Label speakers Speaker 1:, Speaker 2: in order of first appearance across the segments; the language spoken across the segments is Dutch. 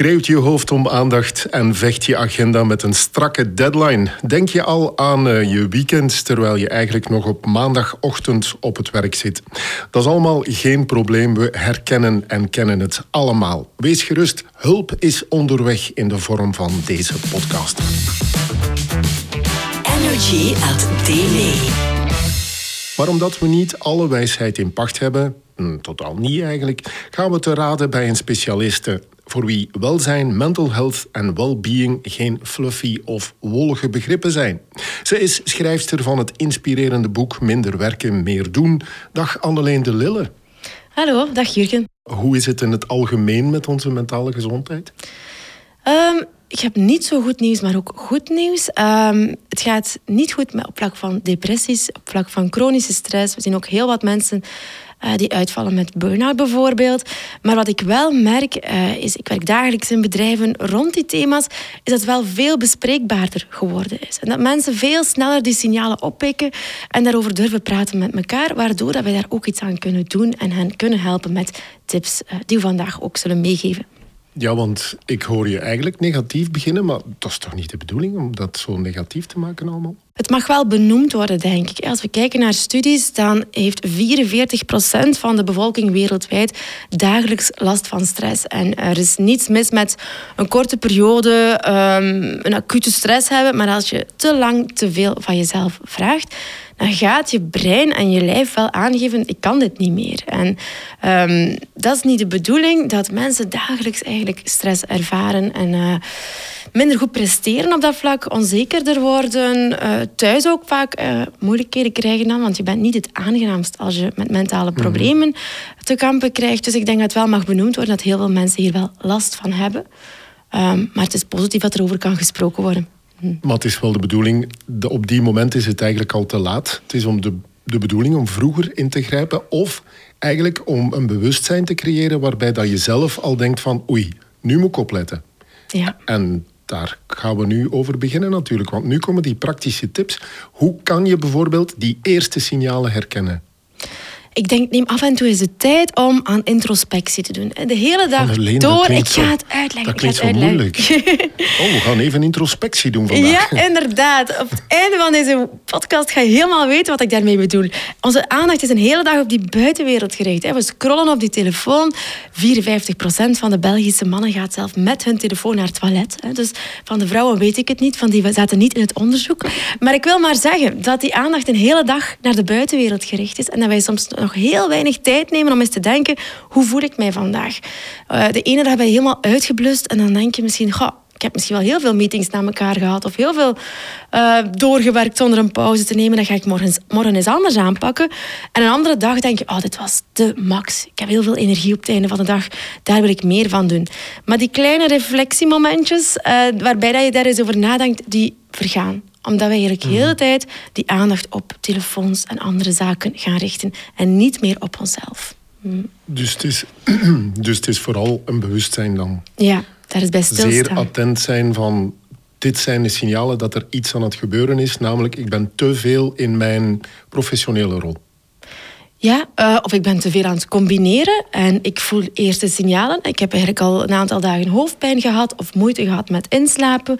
Speaker 1: Schreeuwt je hoofd om aandacht en vecht je agenda met een strakke deadline? Denk je al aan uh, je weekend terwijl je eigenlijk nog op maandagochtend op het werk zit? Dat is allemaal geen probleem. We herkennen en kennen het allemaal. Wees gerust, hulp is onderweg in de vorm van deze podcast. Energy at Daily. Maar omdat we niet alle wijsheid in pacht hebben, hm, totaal niet eigenlijk, gaan we te raden bij een specialiste voor wie welzijn, mental health en well-being geen fluffy of wollige begrippen zijn. Ze is schrijfster van het inspirerende boek Minder werken, meer doen. Dag Anneleen de Lille.
Speaker 2: Hallo, dag Jurgen.
Speaker 1: Hoe is het in het algemeen met onze mentale gezondheid?
Speaker 2: Um, ik heb niet zo goed nieuws, maar ook goed nieuws. Um, het gaat niet goed met, op vlak van depressies, op vlak van chronische stress. We zien ook heel wat mensen uh, die uitvallen met burn-out bijvoorbeeld. Maar wat ik wel merk, uh, is, ik werk dagelijks in bedrijven rond die thema's, is dat het wel veel bespreekbaarder geworden is. En dat mensen veel sneller die signalen oppikken en daarover durven praten met elkaar, waardoor dat wij daar ook iets aan kunnen doen en hen kunnen helpen met tips uh, die we vandaag ook zullen meegeven.
Speaker 1: Ja, want ik hoor je eigenlijk negatief beginnen, maar dat is toch niet de bedoeling om dat zo negatief te maken allemaal?
Speaker 2: Het mag wel benoemd worden, denk ik. Als we kijken naar studies, dan heeft 44% van de bevolking wereldwijd dagelijks last van stress. En er is niets mis met een korte periode um, een acute stress hebben, maar als je te lang te veel van jezelf vraagt, dan gaat je brein en je lijf wel aangeven, ik kan dit niet meer. En um, dat is niet de bedoeling, dat mensen dagelijks eigenlijk stress ervaren en uh, minder goed presteren op dat vlak, onzekerder worden, uh, thuis ook vaak uh, moeilijkheden krijgen dan, want je bent niet het aangenaamst als je met mentale mhm. problemen mm -hmm. te kampen krijgt. Dus ik denk dat het wel mag benoemd worden dat heel veel mensen hier wel last van hebben. Um, maar het is positief dat er over kan gesproken worden.
Speaker 1: Maar het is wel de bedoeling, de, op die moment is het eigenlijk al te laat. Het is om de, de bedoeling om vroeger in te grijpen of eigenlijk om een bewustzijn te creëren waarbij dat je zelf al denkt van oei, nu moet ik opletten.
Speaker 2: Ja.
Speaker 1: En daar gaan we nu over beginnen natuurlijk, want nu komen die praktische tips. Hoe kan je bijvoorbeeld die eerste signalen herkennen?
Speaker 2: Ik denk, neem af en toe eens de tijd om aan introspectie te doen. De hele dag door. Ik ga het uitleggen.
Speaker 1: Dat klinkt zo moeilijk. oh, we gaan even introspectie doen vandaag.
Speaker 2: Ja, inderdaad. Op het einde van deze podcast ga je helemaal weten wat ik daarmee bedoel. Onze aandacht is een hele dag op die buitenwereld gericht. We scrollen op die telefoon. 54% van de Belgische mannen gaat zelf met hun telefoon naar het toilet. Dus van de vrouwen weet ik het niet, van die zaten niet in het onderzoek. Maar ik wil maar zeggen dat die aandacht een hele dag naar de buitenwereld gericht is. En dat wij soms nog heel weinig tijd nemen om eens te denken, hoe voel ik mij vandaag? Uh, de ene dag ben je helemaal uitgeblust en dan denk je misschien, goh, ik heb misschien wel heel veel meetings na elkaar gehad of heel veel uh, doorgewerkt zonder een pauze te nemen. Dan ga ik morgen, eens anders aanpakken. En een andere dag denk je, oh, dit was de max. Ik heb heel veel energie op het einde van de dag. Daar wil ik meer van doen. Maar die kleine reflectiemomentjes, uh, waarbij dat je daar eens over nadenkt, die vergaan omdat wij eigenlijk de hele tijd die aandacht op telefoons en andere zaken gaan richten en niet meer op onszelf.
Speaker 1: Mhm. Dus, het is, dus het is vooral een bewustzijn dan?
Speaker 2: Ja, daar is bij stilstaan.
Speaker 1: Zeer attent zijn van dit zijn de signalen dat er iets aan het gebeuren is, namelijk ik ben te veel in mijn professionele rol.
Speaker 2: Ja, uh, of ik ben te veel aan het combineren en ik voel eerste signalen. Ik heb eigenlijk al een aantal dagen hoofdpijn gehad of moeite gehad met inslapen.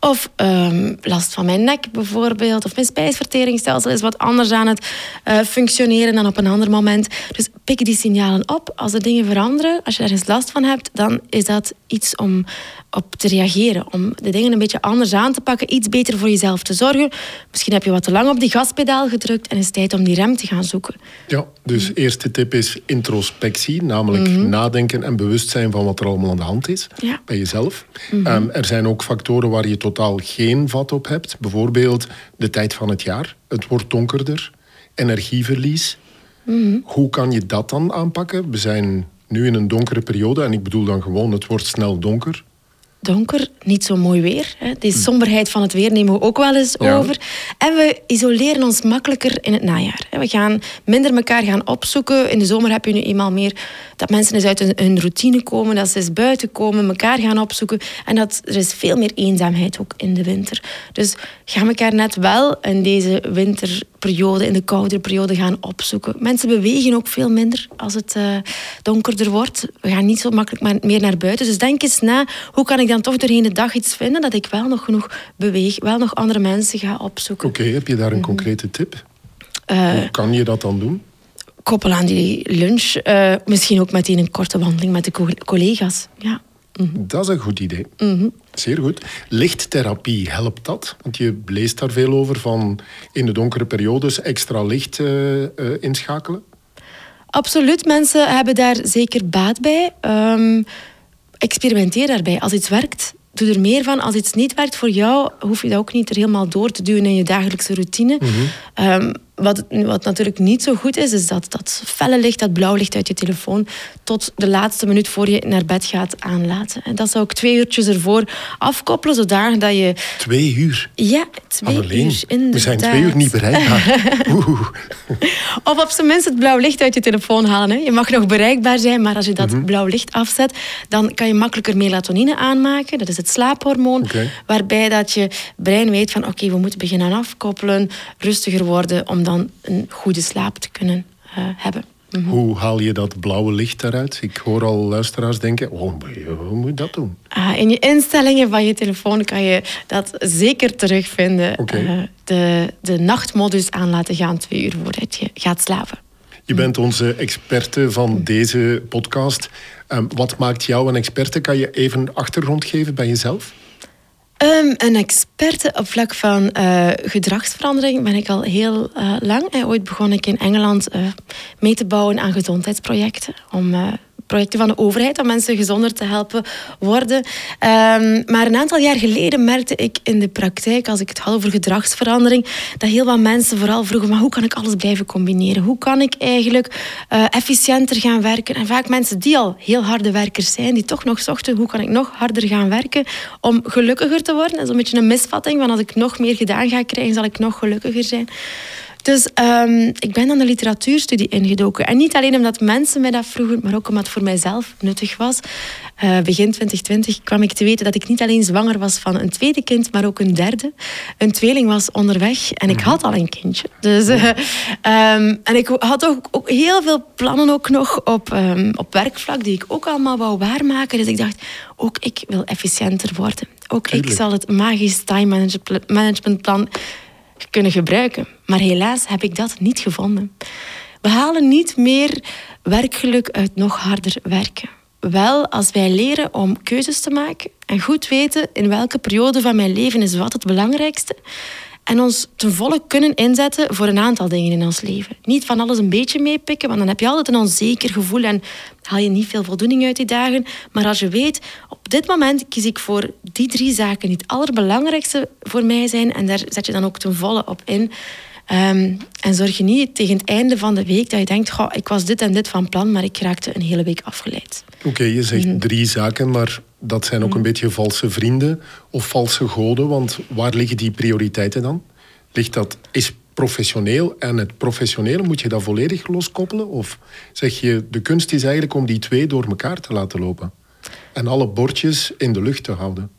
Speaker 2: Of um, last van mijn nek bijvoorbeeld. Of mijn spijsverteringsstelsel is wat anders aan het uh, functioneren dan op een ander moment. Dus pik die signalen op. Als de dingen veranderen, als je ergens last van hebt, dan is dat iets om op te reageren. Om de dingen een beetje anders aan te pakken. Iets beter voor jezelf te zorgen. Misschien heb je wat te lang op die gaspedaal gedrukt en is het tijd om die rem te gaan zoeken.
Speaker 1: Dus eerste tip is introspectie. Namelijk mm -hmm. nadenken en bewustzijn van wat er allemaal aan de hand is.
Speaker 2: Ja.
Speaker 1: Bij jezelf. Mm -hmm. um, er zijn ook factoren waar je totaal geen vat op hebt. Bijvoorbeeld de tijd van het jaar. Het wordt donkerder. Energieverlies. -hmm. Hoe kan je dat dan aanpakken? We zijn nu in een donkere periode. En ik bedoel dan gewoon, het wordt snel donker
Speaker 2: donker, niet zo mooi weer. Hè. Die hm. somberheid van het weer nemen we ook wel eens over. En we isoleren ons makkelijker in het najaar. We gaan minder elkaar gaan opzoeken. In de zomer heb je nu eenmaal meer dat mensen eens uit hun, routine komen, dat ze eens buiten komen, elkaar gaan opzoeken. En dat er is veel meer eenzaamheid ook in de winter. Dus gaan elkaar net wel in deze winterperiode, in de koudere periode gaan opzoeken. Mensen bewegen ook veel minder als het uh, donkerder wordt. We gaan niet zo makkelijk meer naar buiten. Dus denk eens na, hoe kan ik dan toch doorheen de dag iets vinden dat ik wel nog genoeg beweeg, wel nog andere mensen ga opzoeken.
Speaker 1: Oké, heb je daar een mhm. concrete tip? Uh, hoe kan je dat dan doen?
Speaker 2: Koppel aan die lunch. Uh, misschien ook meteen een korte wandeling met de collega's. Ja.
Speaker 1: Mhm. Dat is een goed idee. Mhm. Zeer goed. Lichttherapie, helpt dat? Want je leest daar veel over van in de donkere periodes extra licht uh, inschakelen.
Speaker 2: Absoluut, mensen hebben daar zeker baat bij. Um, experimenteer daarbij. Als iets werkt, doe er meer van. Als iets niet werkt voor jou, hoef je dat ook niet er helemaal door te duwen in je dagelijkse routine. Mm wat, wat natuurlijk niet zo goed is, is dat dat felle licht, dat blauw licht uit je telefoon, tot de laatste minuut voor je naar bed gaat aanlaten. En dat zou ik twee uurtjes ervoor afkoppelen, zodat dat je...
Speaker 1: Twee uur?
Speaker 2: Ja, twee uur,
Speaker 1: We zijn twee uur niet bereikbaar.
Speaker 2: of op zijn minst het blauw licht uit je telefoon halen. Hè. Je mag nog bereikbaar zijn, maar als je dat mhm. blauw licht afzet, dan kan je makkelijker melatonine aanmaken. Dat is het slaaphormoon, waarbij dat je brein weet van oké, we moeten beginnen afkoppelen, rustiger worden, om dan een goede slaap te kunnen uh, hebben.
Speaker 1: Mhm. Hoe haal je dat blauwe licht eruit? Ik hoor al luisteraars denken, oh, hoe moet je dat doen?
Speaker 2: Ah, in je instellingen van je telefoon kan je dat zeker terugvinden. Okay. Uh, de, de nachtmodus aan laten gaan twee uur voordat je gaat slapen.
Speaker 1: Je bent onze experte van deze podcast. Um, wat maakt jou een experte? Kan je even achtergrond geven bij jezelf?
Speaker 2: Um, een experte op vlak van uh, gedragsverandering ben ik al heel uh, lang. En ooit begon ik in Engeland mee te bouwen aan gezondheidsprojecten. Om projecten van de overheid om mensen gezonder te helpen worden. Ehm, maar een aantal jaar geleden merkte ik in de praktijk, als ik het had over gedragsverandering, dat heel wat mensen vooral vroegen: maar hoe kan ik alles blijven combineren? Hoe kan ik eigenlijk uh, efficiënter gaan werken? En vaak mensen die al heel harde werkers zijn, die toch nog zochten: hoe kan ik nog harder gaan werken om gelukkiger te worden? Dat is een beetje een misvatting, want als ik nog meer gedaan ga krijgen, zal ik nog gelukkiger zijn. Dus um, ik ben dan de literatuurstudie ingedoken. En niet alleen omdat mensen mij dat vroegen, maar ook omdat het voor mijzelf nuttig was. Uh, begin 2020 kwam ik te weten dat ik niet alleen zwanger was van een tweede kind, maar ook een derde. Een tweeling was onderweg en ik mhm. had al een kindje. Dus, uh, um, en ik had ook, ook, heel veel plannen ook nog op, um, op werkvlak die ik ook allemaal wou waarmaken. Dus ik dacht, ook ik wil efficiënter worden. Ook ik zal het magisch time management plan kunnen gebruiken. Maar helaas heb ik dat niet gevonden. We halen niet meer werkgeluk uit nog harder werken. Wel als wij leren om keuzes te maken en goed weten in welke periode van mijn leven is wat het belangrijkste. En ons ten volle kunnen inzetten voor een aantal dingen in ons leven. Niet van alles een beetje meepikken, want dan heb je altijd een onzeker gevoel en haal je niet veel voldoening uit die dagen. Maar als je weet, op dit moment kies ik voor die drie zaken die het allerbelangrijkste voor mij zijn. En daar zet je dan ook ten volle op in. Um, en zorg je niet tegen het einde van de week dat je denkt, goh, ik was dit en dit van plan, maar ik raakte een hele week afgeleid.
Speaker 1: Oké, je zegt mhm. drie zaken, maar dat zijn ook een mhm. beetje valse vrienden of valse goden. Want waar liggen die prioriteiten dan? Ligt dat, is professioneel en het professionele, moet je dat volledig loskoppelen? Of zeg je, de kunst is eigenlijk om die twee door elkaar te laten lopen? En alle bordjes in de lucht te houden?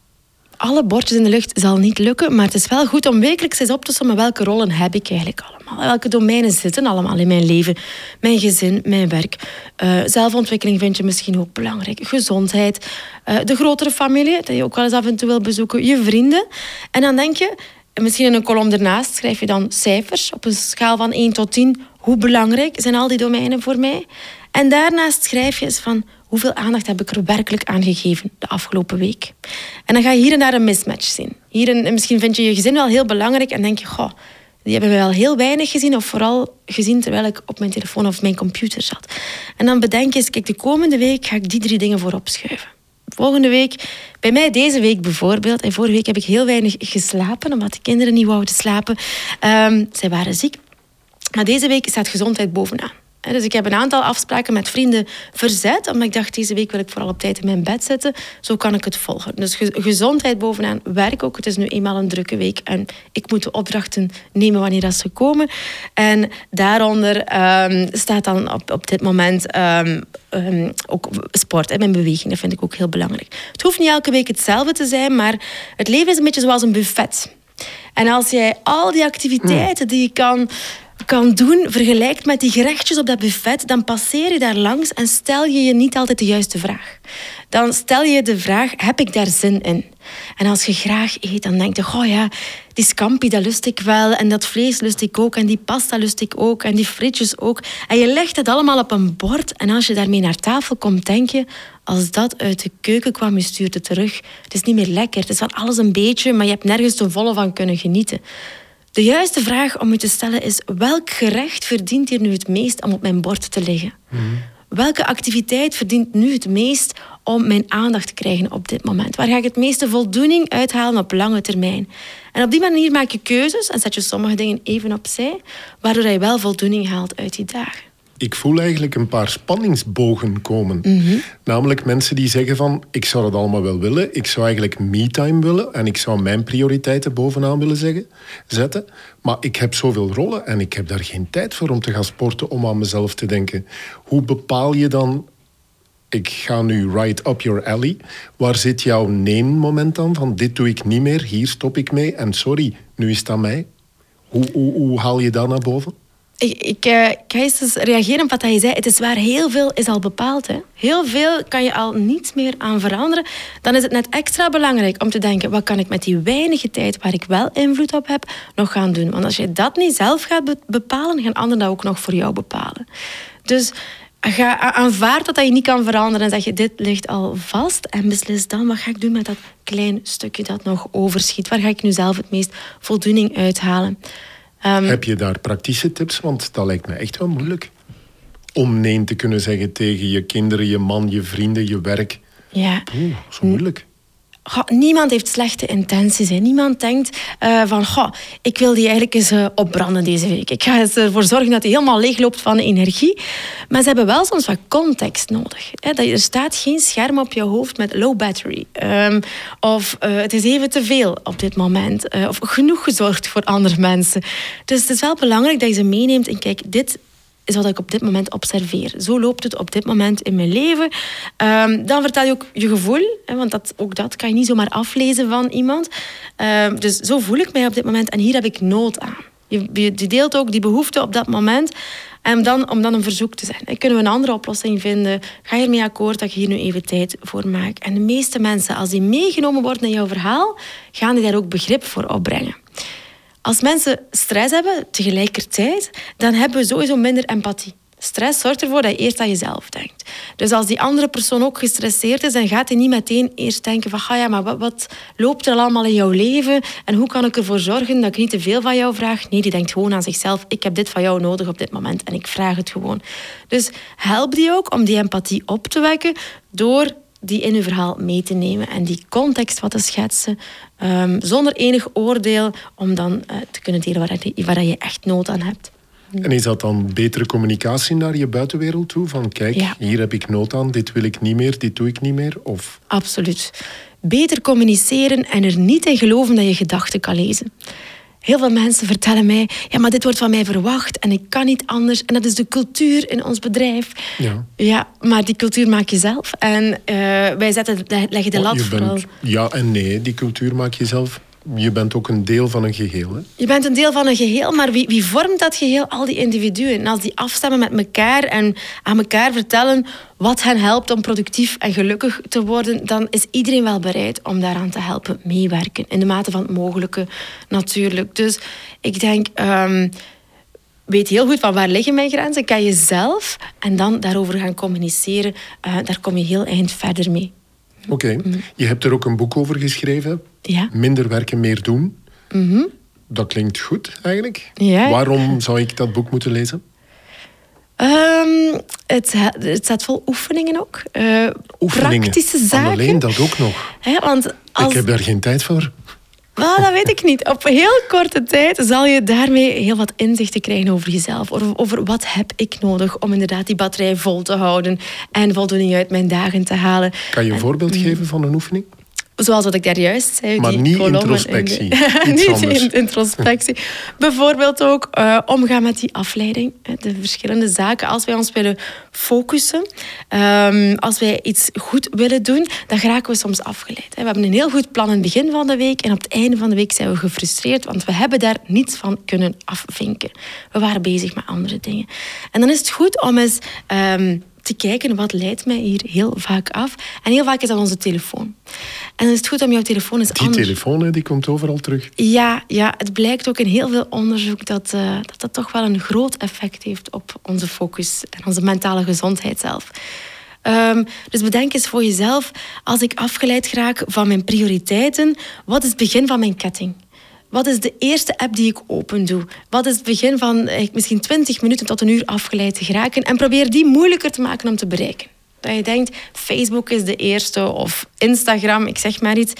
Speaker 2: Alle bordjes in de lucht zal niet lukken, maar het is wel goed om wekelijks eens op te sommen welke rollen heb ik eigenlijk allemaal. Welke domeinen zitten allemaal in mijn leven. Mijn gezin, mijn werk. Uh, zelfontwikkeling vind je misschien ook belangrijk. Gezondheid. Uh, de grotere familie, dat je ook wel eens af en toe wil bezoeken. Je vrienden. En dan denk je, misschien in een kolom ernaast schrijf je dan cijfers op een schaal van 1 tot 10. Hoe belangrijk zijn al die domeinen voor mij? En daarnaast schrijf je eens van hoeveel aandacht heb ik er werkelijk aan gegeven de afgelopen week. En dan ga je hier en daar een mismatch zien. Hier en, misschien vind je je gezin wel heel belangrijk en denk je, goh, die hebben we wel heel weinig gezien, of vooral gezien terwijl ik op mijn telefoon of mijn computer zat. En dan bedenk je eens, kijk, de komende week ga ik die drie dingen voorop schuiven. Volgende week, bij mij deze week bijvoorbeeld, en vorige week heb ik heel weinig geslapen, omdat de kinderen niet wouden slapen. Um, zij waren ziek. Maar deze week staat gezondheid bovenaan. Dus ik heb een aantal afspraken met vrienden verzet, omdat ik dacht, deze week wil ik vooral op tijd in mijn bed zitten. Zo kan ik het volgen. Dus gezondheid bovenaan, werk ook. Het is nu eenmaal een drukke week en ik moet de opdrachten nemen wanneer dat ze komen. En daaronder ehm, staat dan op, op dit moment ehm, ehm, ook sport en mijn beweging. Dat vind ik ook heel belangrijk. Het hoeft niet elke week hetzelfde te zijn, maar het leven is een beetje zoals een buffet. En als jij al die activiteiten die je kan kan doen, vergelijkt met die gerechtjes op dat buffet, dan passeer je daar langs en stel je je niet altijd de juiste vraag. Dan stel je de vraag, heb ik daar zin in? En als je graag eet, dan denk je, oh ja, die scampi, dat lust ik wel. En dat vlees lust ik ook. En die pasta lust ik ook. En die frietjes ook. En je legt het allemaal op een bord. En als je daarmee naar tafel komt, denk je, als dat uit de keuken kwam, je stuurt het terug. Het is niet meer lekker. Het is van alles een beetje, maar je hebt nergens ten volle van kunnen genieten. De juiste vraag om je te stellen is: welk gerecht verdient hier nu het meest om op mijn bord te liggen? Mhm. Welke activiteit verdient nu het meest om mijn aandacht te krijgen op dit moment? Waar ga ik het meeste voldoening uithalen op lange termijn? En op die manier maak je keuzes en zet je sommige dingen even opzij, waardoor je wel voldoening haalt uit die dagen
Speaker 1: ik voel eigenlijk een paar spanningsbogen komen. Mhm. Namelijk mensen die zeggen van, ik zou dat allemaal wel willen. Ik zou eigenlijk me-time willen en ik zou mijn prioriteiten bovenaan willen zeggen, zetten. Maar ik heb zoveel rollen en ik heb daar geen tijd voor om te gaan sporten, om aan mezelf te denken. Hoe bepaal je dan, ik ga nu right up your alley. Waar zit jouw nee-moment dan? Van dit doe ik niet meer, hier stop ik mee en sorry, nu is het aan mij. Hoe, hoe, hoe haal je dat naar boven?
Speaker 2: Ik, ik, uh, ga eens reageren op wat je zei. Het is waar, heel veel is al bepaald. Hè. Heel veel kan je al niets meer aan veranderen. Dan is het net extra belangrijk om te denken... wat kan ik met die weinige tijd waar ik wel invloed op heb... nog gaan doen? Want als je dat niet zelf gaat bepalen... gaan anderen dat ook nog voor jou bepalen. Dus ga, aanvaard dat, dat je niet kan veranderen... en zeg je, dit ligt al vast... en beslis dan, wat ga ik doen met dat klein stukje dat nog overschiet? Waar ga ik nu zelf het meest voldoening uithalen?
Speaker 1: Ehm, Heb je daar praktische tips? Want dat lijkt me echt wel moeilijk. Om nee te kunnen zeggen tegen je kinderen, je man, je vrienden, je werk.
Speaker 2: Ja.
Speaker 1: Oeh, zo moeilijk
Speaker 2: niemand heeft slechte intenties. Hè. Niemand denkt uh, van, goh, ik wil die eigenlijk eens uh, opbranden deze week. Ik ga ervoor zorgen dat hij helemaal leegloopt van energie. Maar ze hebben wel soms wat context nodig. Hè. Er staat geen scherm op je hoofd met low battery. Um, of uh, het is even te veel op dit moment. of genoeg gezorgd voor andere mensen. Dus het is wel belangrijk dat je ze meeneemt en kijk, dit is wat ik op dit moment observeer. Zo loopt het op dit moment in mijn leven. Um, dan vertel je ook je gevoel, hè, want dat, ook dat kan je niet zomaar aflezen van iemand. Um, dus zo voel ik mij op dit moment en hier heb ik nood aan. Je, je deelt ook die behoefte op dat moment. En dan, om dan een verzoek te zijn. Kunnen we een andere oplossing vinden? Ga je ermee akkoord dat ik hier nu even tijd voor maak? En de meeste mensen, als die meegenomen worden in jouw verhaal, gaan die daar ook begrip voor opbrengen. Als mensen stress hebben tegelijkertijd, dan hebben we sowieso minder empathie. Stress zorgt ervoor dat je eerst aan jezelf denkt. Dus als die andere persoon ook gestresseerd is, dan gaat hij niet meteen eerst denken van ah ja, maar wat, wat, loopt er allemaal in jouw leven en hoe kan ik ervoor zorgen dat ik niet te veel van jou vraag? Nee, die denkt gewoon aan zichzelf. Ik heb dit van jou nodig op dit moment en ik vraag het gewoon. Dus help die ook om die empathie op te wekken door die in uw verhaal mee te nemen en die context wat te schetsen, um, zonder enig oordeel, om dan uh, te kunnen delen waar, je, waar je echt nood aan hebt.
Speaker 1: En is dat dan betere communicatie naar je buitenwereld toe? Van kijk, hier heb ik nood aan, dit wil ik niet meer, dit doe ik niet meer? Of...
Speaker 2: Absoluut. Beter communiceren en er niet in geloven dat je gedachten kan lezen. Heel veel mensen vertellen mij, ja, maar dit wordt van mij verwacht en ik kan niet anders. En dat is de cultuur in ons bedrijf. Ja, ja maar die cultuur maak je zelf. En uh, wij zetten, leggen de lat vooral...
Speaker 1: Ja en nee, die cultuur maak je zelf je bent ook een deel van een geheel. Hè?
Speaker 2: Je bent een deel van een geheel, maar wie, wie vormt dat geheel? Al die individuen. En als die afstemmen met elkaar en aan elkaar vertellen wat hen helpt om productief en gelukkig te worden, dan is iedereen wel bereid om daaraan te helpen meewerken. In de mate van het mogelijke, natuurlijk. Dus ik denk. Um, weet heel goed van waar liggen mijn grenzen, kan je zelf en dan daarover gaan communiceren. Uh, daar kom je heel eind verder mee.
Speaker 1: Oké, mhm. je hebt er ook een boek over geschreven.
Speaker 2: Ja.
Speaker 1: Minder werken, meer doen.
Speaker 2: Mm
Speaker 1: Dat klinkt goed eigenlijk.
Speaker 2: Ja.
Speaker 1: Waarom zou ik dat boek moeten lezen?
Speaker 2: Um, het, het staat vol oefeningen ook. Uh,
Speaker 1: oefeningen.
Speaker 2: Praktische zaken.
Speaker 1: alleen dat ook nog.
Speaker 2: want
Speaker 1: als... Ik heb daar geen tijd voor.
Speaker 2: Wel, dat weet ik niet. Op heel korte tijd zal je daarmee heel wat inzichten krijgen over jezelf. Over, over wat heb ik nodig om inderdaad die batterij vol te houden en voldoening uit mijn dagen te halen.
Speaker 1: Kan je een voorbeeld geven van een oefening?
Speaker 2: Zoals wat ik daar juist zei.
Speaker 1: Maar
Speaker 2: die
Speaker 1: niet introspectie.
Speaker 2: in de- niet introspectie. Bijvoorbeeld ook eh, omgaan met die afleiding. De verschillende zaken. Als wij ons willen focussen, ehm, als wij iets goed willen doen, dan geraken we soms afgeleid. We hebben een heel goed plan in het begin van de week en op het einde van de week zijn we gefrustreerd, want we hebben daar niets van kunnen afvinken. We waren bezig met andere dingen. En dan is het goed om eens... ehm, te kijken wat leidt mij hier heel vaak af. En heel vaak is dat onze telefoon. En dan is het goed om jouw telefoon eens
Speaker 1: Die
Speaker 2: anders...
Speaker 1: telefoon hè, die komt overal terug.
Speaker 2: Ja, ja, het blijkt ook in heel veel onderzoek dat, eh, dat dat toch wel een groot effect heeft op onze focus en onze mentale gezondheid zelf. Ehm, dus bedenk eens voor jezelf, als ik afgeleid raak van mijn prioriteiten, wat is het begin van mijn ketting? Wat is de eerste app die ik open doe? Wat is het begin van eh, misschien 20 minuten tot een uur afgeleid te geraken? En probeer die moeilijker te maken om te bereiken. Dat je denkt, Facebook is de eerste of Instagram, ik zeg maar iets.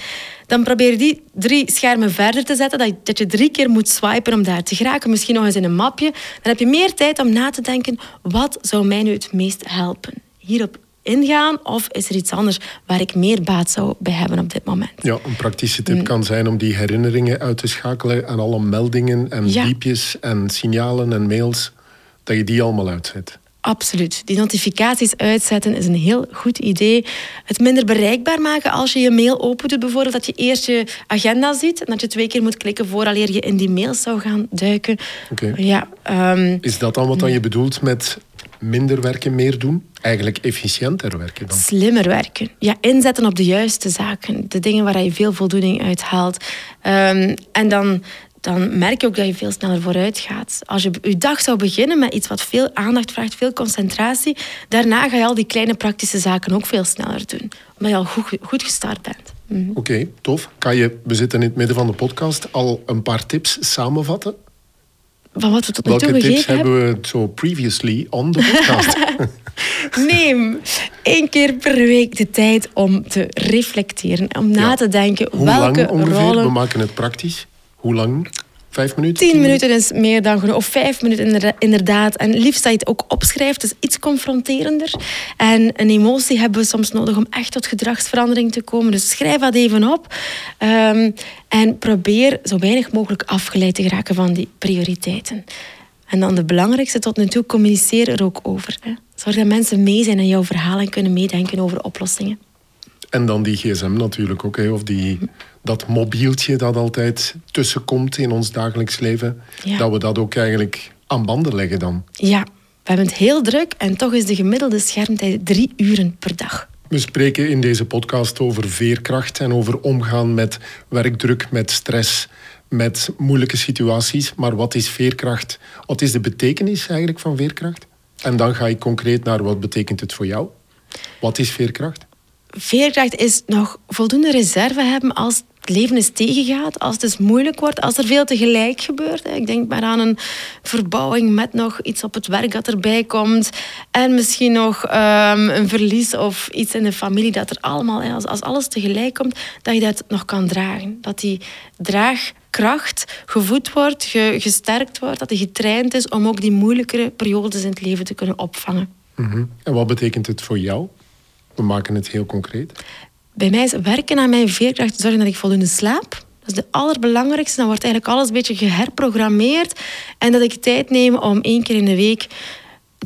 Speaker 2: Dan probeer die drie schermen verder te zetten. Dat je, dat je drie keer moet swipen om daar te geraken. Misschien nog eens in een mapje. Dan heb je meer tijd om na te denken, wat zou mij nu het meest helpen? Hierop ingaan of is er iets anders waar ik meer baat zou bij hebben op dit moment?
Speaker 1: Ja, een praktische tip
Speaker 2: Mm.
Speaker 1: kan zijn om die herinneringen uit te schakelen en alle meldingen en
Speaker 2: Ja.
Speaker 1: diepjes en signalen en mails, dat je die allemaal uitzet.
Speaker 2: Absoluut. Die notificaties uitzetten is een heel goed idee. Het minder bereikbaar maken als je je mail opent. Bijvoorbeeld dat je eerst je agenda ziet en dat je twee keer moet klikken vooraleer je in die mails zou gaan duiken.
Speaker 1: Oké.
Speaker 2: Ja, ehm,
Speaker 1: Is dat dan wat dan je bedoelt met minder werken, meer doen? Eigenlijk efficiënter werken dan?
Speaker 2: slimmer werken. Ja, inzetten op de juiste zaken. De dingen waar je veel voldoening uit haalt. Ehm, en dan, dan merk je ook dat je veel sneller vooruit gaat. Als je je dag zou beginnen met iets wat veel aandacht vraagt, veel concentratie, daarna ga je al die kleine praktische zaken ook veel sneller doen. Omdat je al goed, goed gestart bent. Mhm.
Speaker 1: Oké, tof. Kan je, we zitten in het midden van de podcast, al een paar tips samenvatten?
Speaker 2: Van wat we tot nu toe
Speaker 1: Welke tips
Speaker 2: hebben.
Speaker 1: hebben we zo previously on the podcast?
Speaker 2: Neem één keer per week de tijd om te reflecteren. Om na
Speaker 1: Ja.
Speaker 2: te denken
Speaker 1: Hoe
Speaker 2: welke
Speaker 1: lang ongeveer?
Speaker 2: rollen...
Speaker 1: We maken het praktisch. Hoe lang? Vijf minuten?
Speaker 2: Tien minuten is meer dan genoeg. Of vijf minuten inderda- inderdaad. En liefst dat je het ook opschrijft. Dus iets confronterender. En een emotie hebben we soms nodig om echt tot gedragsverandering te komen. Dus schrijf dat even op. Ehm, en probeer zo weinig mogelijk afgeleid te geraken van die prioriteiten. En dan de belangrijkste tot nu toe, communiceer er ook over. Hè. Zorg dat mensen mee zijn in jouw verhaal en kunnen meedenken over oplossingen.
Speaker 1: En dan die gsm natuurlijk ook. Hè, of die, dat mobieltje dat altijd tussenkomt in ons dagelijks leven.
Speaker 2: Ja.
Speaker 1: Dat we dat ook eigenlijk aan banden leggen dan.
Speaker 2: Ja, we hebben het heel druk en toch is de gemiddelde schermtijd drie uren per dag.
Speaker 1: We spreken in deze podcast over veerkracht en over omgaan met werkdruk, met stress, met moeilijke situaties. Maar wat is veerkracht? Wat is de betekenis eigenlijk van veerkracht? En dan ga ik concreet naar wat betekent het voor jou? Wat is veerkracht?
Speaker 2: Veerkracht is nog voldoende reserve hebben als het leven eens tegengaat, als het eens moeilijk wordt, als er veel tegelijk gebeurt. Ik denk maar aan een verbouwing met nog iets op het werk dat erbij komt. En misschien nog ehm, een verlies of iets in de familie dat er allemaal, als, als alles tegelijk komt, dat je dat nog kan dragen. Dat die draagkracht gevoed wordt, ge- gesterkt wordt, dat die getraind is om ook die moeilijkere periodes in het leven te kunnen opvangen.
Speaker 1: Mhm. En wat betekent het voor jou? We maken het heel concreet.
Speaker 2: Bij mij is werken aan mijn veerkracht zorgen dat ik voldoende slaap. Dat is de allerbelangrijkste. Dan wordt eigenlijk alles een beetje geherprogrammeerd. En dat ik tijd neem om één keer in de week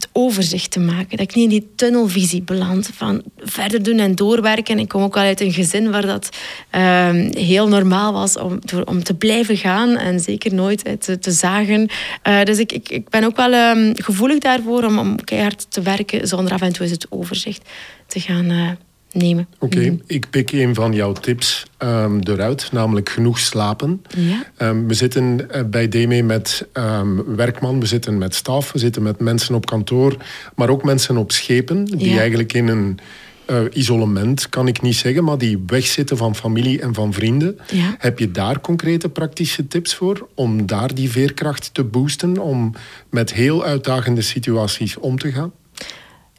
Speaker 2: het overzicht te maken. Dat ik niet in die tunnelvisie beland van verder doen en doorwerken. Ik kom ook wel uit een gezin waar dat ehm, heel normaal was om, om te blijven gaan en zeker nooit eh, te, te zagen. Eh, dus ik, ik, ik ben ook wel ehm, gevoelig daarvoor om, om keihard te werken zonder af en toe eens het overzicht te gaan eh, nemen.
Speaker 1: Oké, ik pik een van jouw tips ehm, eruit, namelijk genoeg slapen.
Speaker 2: Ja.
Speaker 1: Ehm, we zitten eh, bij DME met ehm, werkman, we zitten met staf, we zitten met mensen op kantoor, maar ook mensen op schepen, die
Speaker 2: Ja.
Speaker 1: eigenlijk in een eh, isolement, kan ik niet zeggen, maar die wegzitten van familie en van vrienden.
Speaker 2: Ja.
Speaker 1: Heb je daar concrete praktische tips voor om daar die veerkracht te boosten, om met heel uitdagende situaties om te gaan?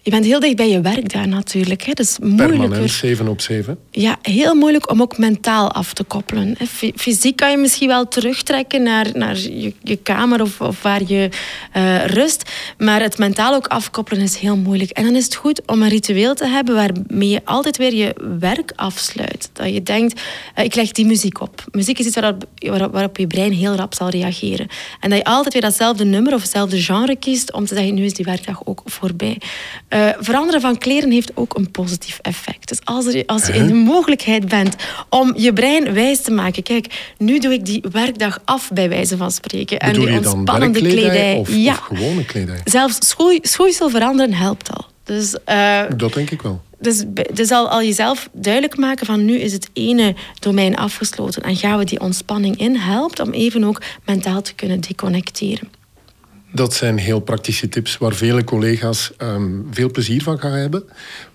Speaker 2: Je bent heel dicht bij je werk daar natuurlijk. Hè. Dus moeilijker.
Speaker 1: Permanent, 7 op 7.
Speaker 2: Ja, heel moeilijk om ook mentaal af te koppelen. Fysiek kan je misschien wel terugtrekken naar, naar je, je kamer of, of waar je uh, rust. Maar het mentaal ook afkoppelen is heel moeilijk. En dan is het goed om een ritueel te hebben waarmee je altijd weer je werk afsluit. Dat je denkt, uh, ik leg die muziek op. Muziek is iets waarop, waarop je brein heel rap zal reageren. En dat je altijd weer datzelfde nummer of hetzelfde genre kiest om te zeggen, nu is die werkdag ook voorbij. Uh, veranderen van kleren heeft ook een positief effect. Dus als, er, als je in de mogelijkheid bent om je brein wijs te maken, kijk, nu doe ik die werkdag af bij wijze van spreken.
Speaker 1: en die ontspannende kledij. Of, ja. of gewone kledij?
Speaker 2: Zelfs schoei, schoeisel veranderen helpt al. Dus, uh,
Speaker 1: dat denk ik wel.
Speaker 2: Dus, dus al, al jezelf duidelijk maken van nu is het ene domein afgesloten en gaan we die ontspanning in, helpt om even ook mentaal te kunnen deconnecteren.
Speaker 1: Dat zijn heel praktische tips waar vele collega's ehm, veel plezier van gaan hebben.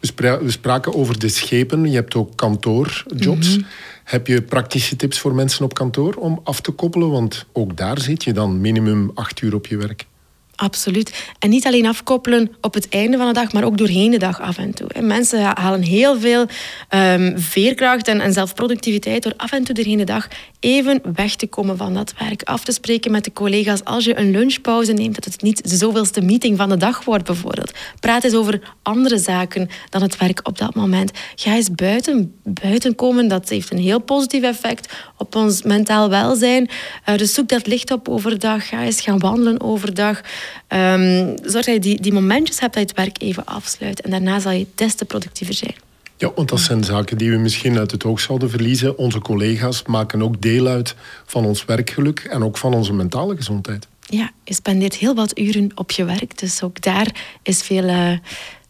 Speaker 1: We, we, spraken over de schepen. Je hebt ook kantoorjobs. Mhm. Heb je praktische tips voor mensen op kantoor om af te koppelen? Want ook daar zit je dan minimum acht uur op je werk.
Speaker 2: Absoluut. En niet alleen afkoppelen op het einde van de dag, maar ook doorheen de dag af en toe. Mensen halen heel veel um, veerkracht en, en zelfproductiviteit door af en toe doorheen de dag even weg te komen van dat werk. Af te spreken met de collega's als je een lunchpauze neemt, dat het niet de zoveelste meeting van de dag wordt bijvoorbeeld. Praat eens over andere zaken dan het werk op dat moment. Ga eens buiten, buiten komen, dat heeft een heel positief effect op ons mentaal welzijn. Uh, dus zoek dat licht op overdag, ga eens gaan wandelen overdag. Um, zorg dat je die, die momentjes hebt dat je het werk even afsluit en daarna zal je des te productiever zijn.
Speaker 1: Ja, want dat zijn zaken die we misschien uit het oog zouden verliezen. Onze collega's maken ook deel uit van ons werkgeluk en ook van onze mentale gezondheid.
Speaker 2: Ja, je spendeert heel wat uren op je werk, dus ook daar is veel, uh,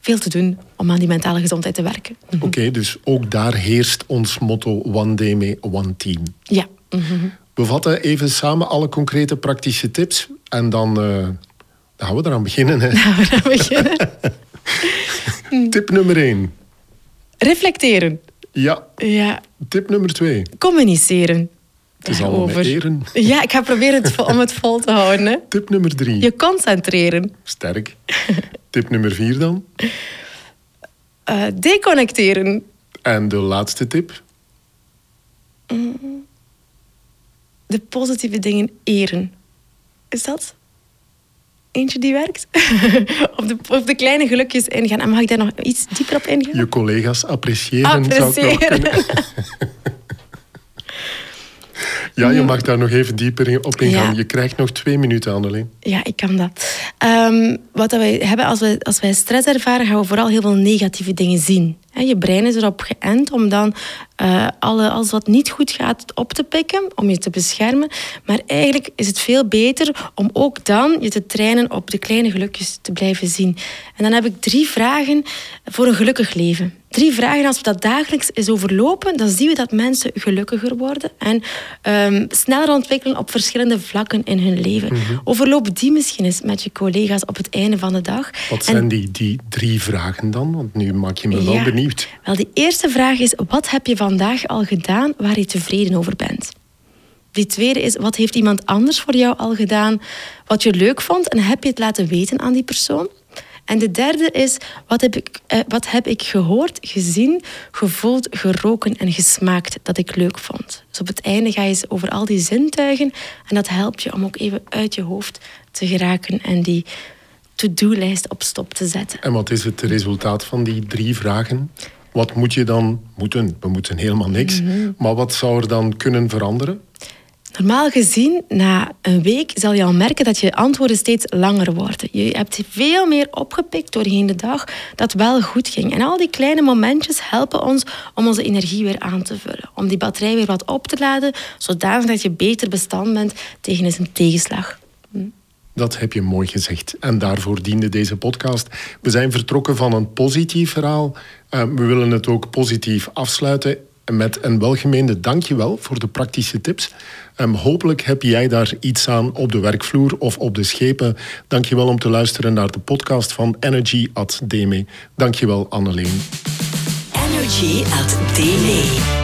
Speaker 2: veel te doen om aan die mentale gezondheid te werken.
Speaker 1: Mhm. Oké, dus ook daar heerst ons motto One Day Me, One Team.
Speaker 2: Ja. Mm
Speaker 1: We vatten even samen alle concrete praktische tips en dan, uh, dan gaan we eraan beginnen. Hè.
Speaker 2: Gaan we eraan beginnen.
Speaker 1: Tip nummer 1.
Speaker 2: Reflecteren.
Speaker 1: Ja.
Speaker 2: ja.
Speaker 1: Tip nummer twee.
Speaker 2: Communiceren.
Speaker 1: Het is allemaal eren.
Speaker 2: Ja, ik ga proberen het, om het vol te houden. Hè.
Speaker 1: Tip nummer drie.
Speaker 2: Je concentreren.
Speaker 1: Sterk. Tip nummer vier dan?
Speaker 2: Uh, deconnecteren.
Speaker 1: En de laatste tip?
Speaker 2: Mm. De positieve dingen eren. Is dat? Eentje die werkt. op, de, op de kleine gelukjes ingaan. En mag ik daar nog iets dieper op ingaan?
Speaker 1: Je collega's appreciëren, appreciëren. zou ik Ja, je mag daar nog even dieper op ingaan. Je krijgt nog twee minuten, Anneleen.
Speaker 2: Ja, ik kan dat. Um, wat wij hebben als wij, als wij stress ervaren, gaan we vooral heel veel negatieve dingen zien. Je brein is erop geënt om dan uh, alle, alles wat niet goed gaat op te pikken, om je te beschermen. Maar eigenlijk is het veel beter om ook dan je te trainen op de kleine gelukjes te blijven zien. En dan heb ik drie vragen voor een gelukkig leven. Drie vragen, als we dat dagelijks eens overlopen, dan zien we dat mensen gelukkiger worden en um, sneller ontwikkelen op verschillende vlakken in hun leven. Mm Overloop die misschien eens met je collega's op het einde van de dag.
Speaker 1: Wat zijn die, die drie vragen dan? Want nu maak je me wel benieuwd.
Speaker 2: Wel, de eerste vraag is: wat heb je vandaag al gedaan waar je tevreden over bent? Die tweede is: wat heeft iemand anders voor jou al gedaan wat je leuk vond en heb je het laten weten aan die persoon? En de derde is: wat heb ik, eh, wat heb ik gehoord, gezien, gevoeld, geroken en gesmaakt dat ik leuk vond? Dus op het einde ga je over al die zintuigen en dat helpt je om ook even uit je hoofd te geraken en die to-do-lijst op stop te zetten.
Speaker 1: En wat is het resultaat van die drie vragen? Wat moet je dan moeten? We moeten helemaal niks. Mhm. Maar wat zou er dan kunnen veranderen?
Speaker 2: Normaal gezien, na een week zal je al merken dat je antwoorden steeds langer worden. Je hebt veel meer opgepikt doorheen de dag dat wel goed ging. En al die kleine momentjes helpen ons om onze energie weer aan te vullen. Om die batterij weer wat op te laden, zodat je beter bestand bent tegen een tegenslag.
Speaker 1: Dat heb je mooi gezegd. En daarvoor diende deze podcast. We zijn vertrokken van een positief verhaal. Uh, we willen het ook positief afsluiten met een welgemeende dankjewel voor de praktische tips. Um, hopelijk heb jij daar iets aan op de werkvloer of op de schepen. Dankjewel om te luisteren naar de podcast van Energy at Deme. Dankjewel Anneleen. Energy at.